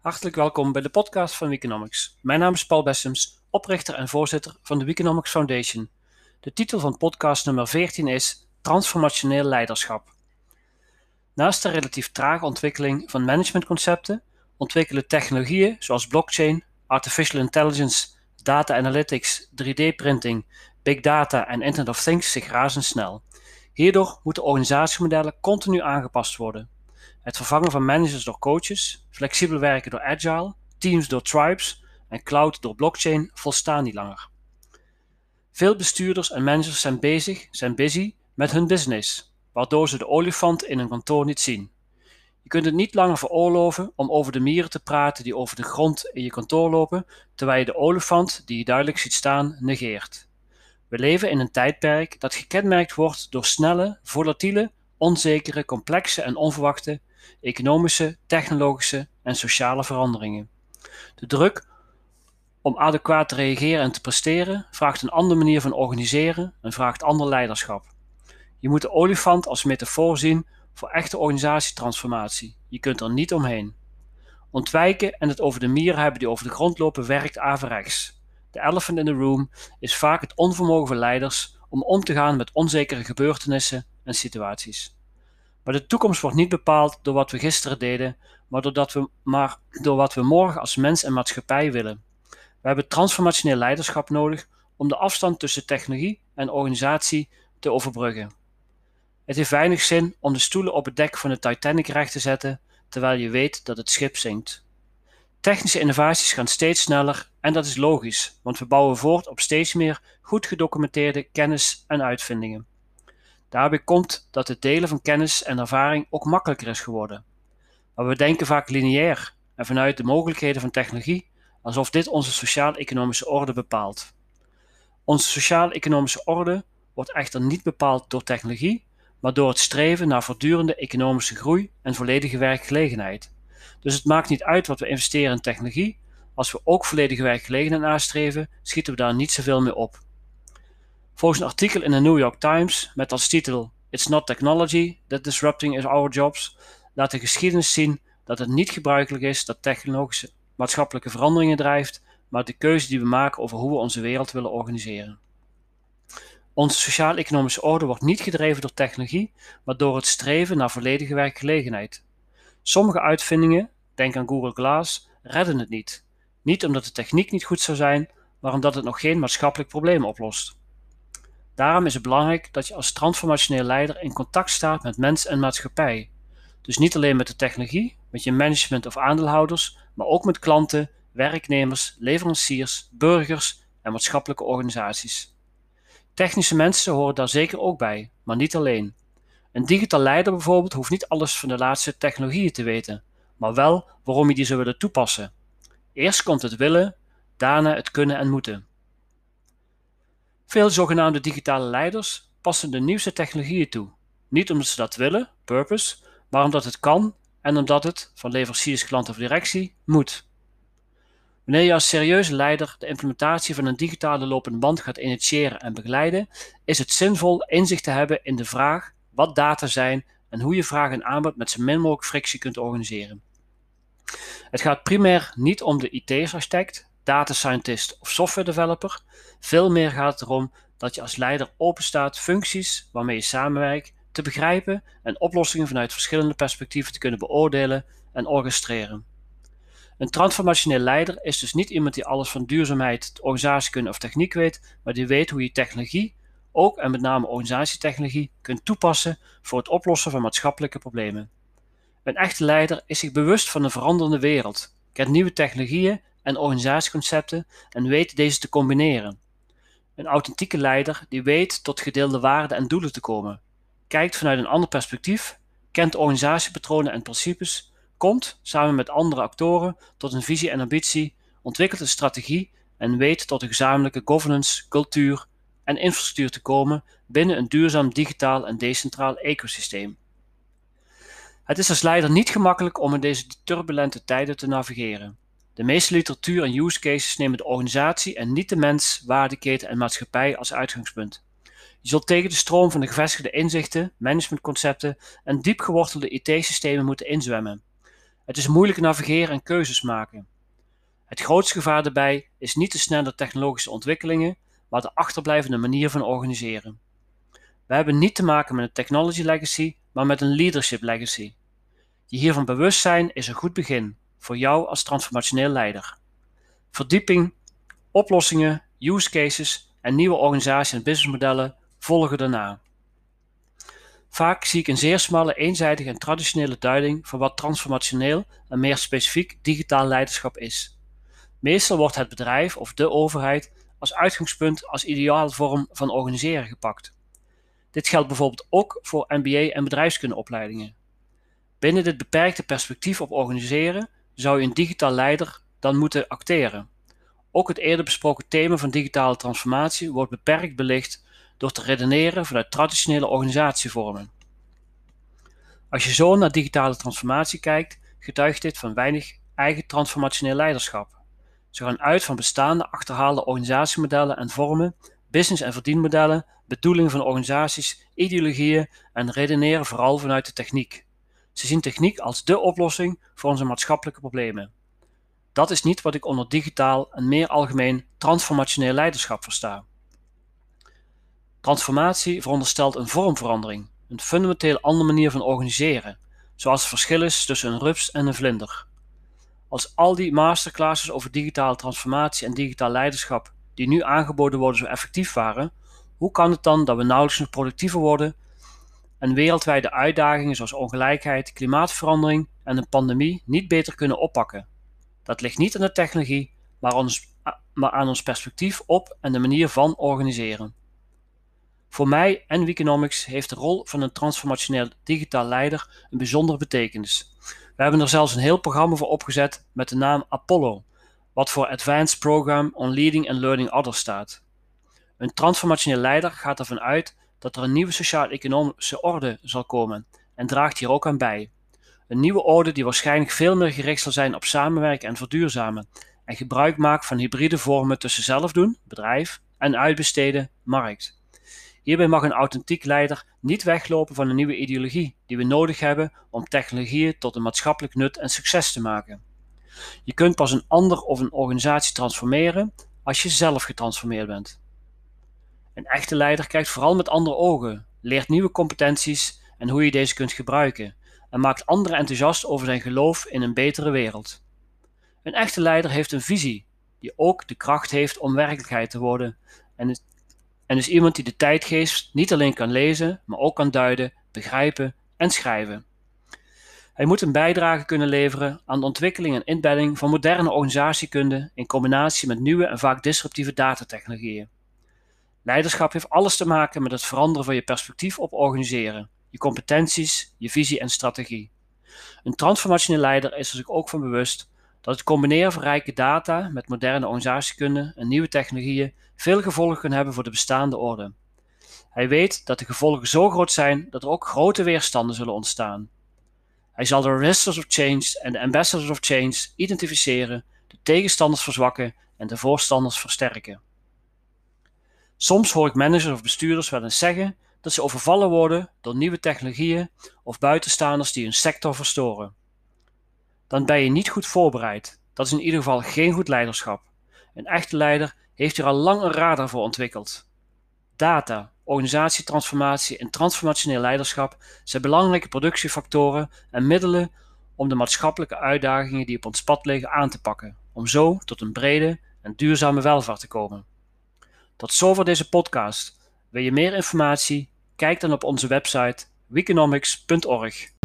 Hartelijk welkom bij de podcast van Weekonomics. Mijn naam is Paul Bessems, oprichter en voorzitter van de Weekonomics Foundation. De titel van podcast nummer 14 is Transformationeel leiderschap. Naast de relatief trage ontwikkeling van managementconcepten ontwikkelen technologieën zoals blockchain, artificial intelligence, data analytics, 3D-printing, big data en Internet of Things zich razendsnel. Hierdoor moeten organisatiemodellen continu aangepast worden. Het vervangen van managers door coaches, flexibel werken door agile, teams door tribes en cloud door blockchain volstaan niet langer. Veel bestuurders en managers zijn bezig, zijn busy met hun business, waardoor ze de olifant in een kantoor niet zien. Je kunt het niet langer veroorloven om over de mieren te praten die over de grond in je kantoor lopen, terwijl je de olifant die je duidelijk ziet staan negeert. We leven in een tijdperk dat gekenmerkt wordt door snelle, volatiele, onzekere, complexe en onverwachte economische, technologische en sociale veranderingen. De druk om adequaat te reageren en te presteren vraagt een andere manier van organiseren en vraagt ander leiderschap. Je moet de olifant als metafoor zien voor echte organisatietransformatie. Je kunt er niet omheen. Ontwijken en het over de mieren hebben die over de grond lopen werkt averechts. De elephant in the room is vaak het onvermogen van leiders om om te gaan met onzekere gebeurtenissen en situaties. Maar de toekomst wordt niet bepaald door wat we gisteren deden, maar, doordat we, maar door wat we morgen als mens en maatschappij willen. We hebben transformationeel leiderschap nodig om de afstand tussen technologie en organisatie te overbruggen. Het heeft weinig zin om de stoelen op het dek van de Titanic recht te zetten terwijl je weet dat het schip zinkt. Technische innovaties gaan steeds sneller en dat is logisch, want we bouwen voort op steeds meer goed gedocumenteerde kennis en uitvindingen. Daarbij komt dat het delen van kennis en ervaring ook makkelijker is geworden. Maar we denken vaak lineair en vanuit de mogelijkheden van technologie, alsof dit onze sociaal-economische orde bepaalt. Onze sociaal-economische orde wordt echter niet bepaald door technologie, maar door het streven naar voortdurende economische groei en volledige werkgelegenheid. Dus het maakt niet uit wat we investeren in technologie, als we ook volledige werkgelegenheid nastreven, schieten we daar niet zoveel mee op. Volgens een artikel in de New York Times met als titel It's not technology that disrupting our jobs laat de geschiedenis zien dat het niet gebruikelijk is dat technologische maatschappelijke veranderingen drijft, maar de keuze die we maken over hoe we onze wereld willen organiseren. Onze sociaal-economische orde wordt niet gedreven door technologie, maar door het streven naar volledige werkgelegenheid. Sommige uitvindingen, denk aan Google Glass, redden het niet. Niet omdat de techniek niet goed zou zijn, maar omdat het nog geen maatschappelijk probleem oplost. Daarom is het belangrijk dat je als transformationeel leider in contact staat met mens en maatschappij. Dus niet alleen met de technologie, met je management of aandeelhouders, maar ook met klanten, werknemers, leveranciers, burgers en maatschappelijke organisaties. Technische mensen horen daar zeker ook bij, maar niet alleen. Een digitaal leider bijvoorbeeld hoeft niet alles van de laatste technologieën te weten, maar wel waarom je die zou willen toepassen. Eerst komt het willen, daarna het kunnen en moeten. Veel zogenaamde digitale leiders passen de nieuwste technologieën toe. Niet omdat ze dat willen, purpose, maar omdat het kan en omdat het, van leveranciers, klant of directie, moet. Wanneer je als serieuze leider de implementatie van een digitale lopende band gaat initiëren en begeleiden, is het zinvol inzicht te hebben in de vraag wat data zijn en hoe je vraag en aanbod met zo min mogelijk frictie kunt organiseren. Het gaat primair niet om de IT-architect, data scientist of software developer. Veel meer gaat het erom dat je als leider openstaat functies waarmee je samenwerkt te begrijpen en oplossingen vanuit verschillende perspectieven te kunnen beoordelen en orchestreren. Een transformationeel leider is dus niet iemand die alles van duurzaamheid, organisatiekunde of techniek weet, maar die weet hoe je technologie, ook en met name organisatietechnologie, kunt toepassen voor het oplossen van maatschappelijke problemen. Een echte leider is zich bewust van een veranderende wereld, kent nieuwe technologieën en organisatieconcepten en weet deze te combineren. Een authentieke leider die weet tot gedeelde waarden en doelen te komen, kijkt vanuit een ander perspectief, kent organisatiepatronen en principes, komt samen met andere actoren tot een visie en ambitie, ontwikkelt een strategie en weet tot een gezamenlijke governance, cultuur en infrastructuur te komen binnen een duurzaam digitaal en decentraal ecosysteem. Het is als leider niet gemakkelijk om in deze turbulente tijden te navigeren. De meeste literatuur en use cases nemen de organisatie en niet de mens, waardeketen en maatschappij als uitgangspunt. Je zult tegen de stroom van de gevestigde inzichten, managementconcepten en diep gewortelde IT-systemen moeten inzwemmen. Het is moeilijk navigeren en keuzes maken. Het grootste gevaar daarbij is niet de snelle technologische ontwikkelingen, maar de achterblijvende manier van organiseren. We hebben niet te maken met een technology legacy, maar met een leadership legacy. Je hiervan bewust zijn is een goed begin voor jou als transformationeel leider. Verdieping, oplossingen, use cases en nieuwe organisatie- en businessmodellen volgen daarna. Vaak zie ik een zeer smalle, eenzijdige en traditionele duiding van wat transformationeel en meer specifiek digitaal leiderschap is. Meestal wordt het bedrijf of de overheid als uitgangspunt als ideale vorm van organiseren gepakt. Dit geldt bijvoorbeeld ook voor MBA en bedrijfskundeopleidingen. Binnen dit beperkte perspectief op organiseren zou je een digitaal leider dan moeten acteren. Ook het eerder besproken thema van digitale transformatie wordt beperkt belicht door te redeneren vanuit traditionele organisatievormen. Als je zo naar digitale transformatie kijkt, getuigt dit van weinig eigen transformationeel leiderschap. Ze gaan uit van bestaande achterhaalde organisatiemodellen en vormen, business- en verdienmodellen, bedoelingen van organisaties, ideologieën en redeneren vooral vanuit de techniek. Ze zien techniek als dé oplossing voor onze maatschappelijke problemen. Dat is niet wat ik onder digitaal en meer algemeen transformationeel leiderschap versta. Transformatie veronderstelt een vormverandering, een fundamenteel andere manier van organiseren, zoals het verschil is tussen een rups en een vlinder. Als al die masterclasses over digitale transformatie en digitaal leiderschap die nu aangeboden worden zo effectief waren, hoe kan het dan dat we nauwelijks nog productiever worden en wereldwijde uitdagingen zoals ongelijkheid, klimaatverandering en een pandemie niet beter kunnen oppakken? Dat ligt niet aan de technologie, maar aan ons, maar aan ons perspectief op en de manier van organiseren. Voor mij en Weekonomics heeft de rol van een transformationeel digitaal leider een bijzondere betekenis. We hebben er zelfs een heel programma voor opgezet met de naam Apollo, wat voor Advanced Program on Leading and Learning Others staat. Een transformationeel leider gaat ervan uit dat er een nieuwe sociaal-economische orde zal komen en draagt hier ook aan bij. Een nieuwe orde die waarschijnlijk veel meer gericht zal zijn op samenwerken en verduurzamen en gebruik maakt van hybride vormen tussen zelf doen, bedrijf, en uitbesteden, markt. Hierbij mag een authentiek leider niet weglopen van een nieuwe ideologie die we nodig hebben om technologieën tot een maatschappelijk nut en succes te maken. Je kunt pas een ander of een organisatie transformeren als je zelf getransformeerd bent. Een echte leider kijkt vooral met andere ogen, leert nieuwe competenties en hoe je deze kunt gebruiken en maakt anderen enthousiast over zijn geloof in een betere wereld. Een echte leider heeft een visie die ook de kracht heeft om werkelijkheid te worden en en is iemand die de tijdgeest niet alleen kan lezen, maar ook kan duiden, begrijpen en schrijven. Hij moet een bijdrage kunnen leveren aan de ontwikkeling en inbedding van moderne organisatiekunde in combinatie met nieuwe en vaak disruptieve datatechnologieën. Leiderschap heeft alles te maken met het veranderen van je perspectief op organiseren, je competenties, je visie en strategie. Een transformationeel leider is er zich ook van bewust dat het combineren van rijke data met moderne organisatiekunde en nieuwe technologieën veel gevolgen kan hebben voor de bestaande orde. Hij weet dat de gevolgen zo groot zijn dat er ook grote weerstanden zullen ontstaan. Hij zal de resistors of change en de ambassadors of change identificeren, de tegenstanders verzwakken en de voorstanders versterken. Soms hoor ik managers of bestuurders wel eens zeggen dat ze overvallen worden door nieuwe technologieën of buitenstaanders die hun sector verstoren dan ben je niet goed voorbereid. Dat is in ieder geval geen goed leiderschap. Een echte leider heeft hier al lang een radar voor ontwikkeld. Data, organisatietransformatie en transformationeel leiderschap zijn belangrijke productiefactoren en middelen om de maatschappelijke uitdagingen die op ons pad liggen aan te pakken, om zo tot een brede en duurzame welvaart te komen. Tot zover deze podcast. Wil je meer informatie? Kijk dan op onze website weekonomics.org.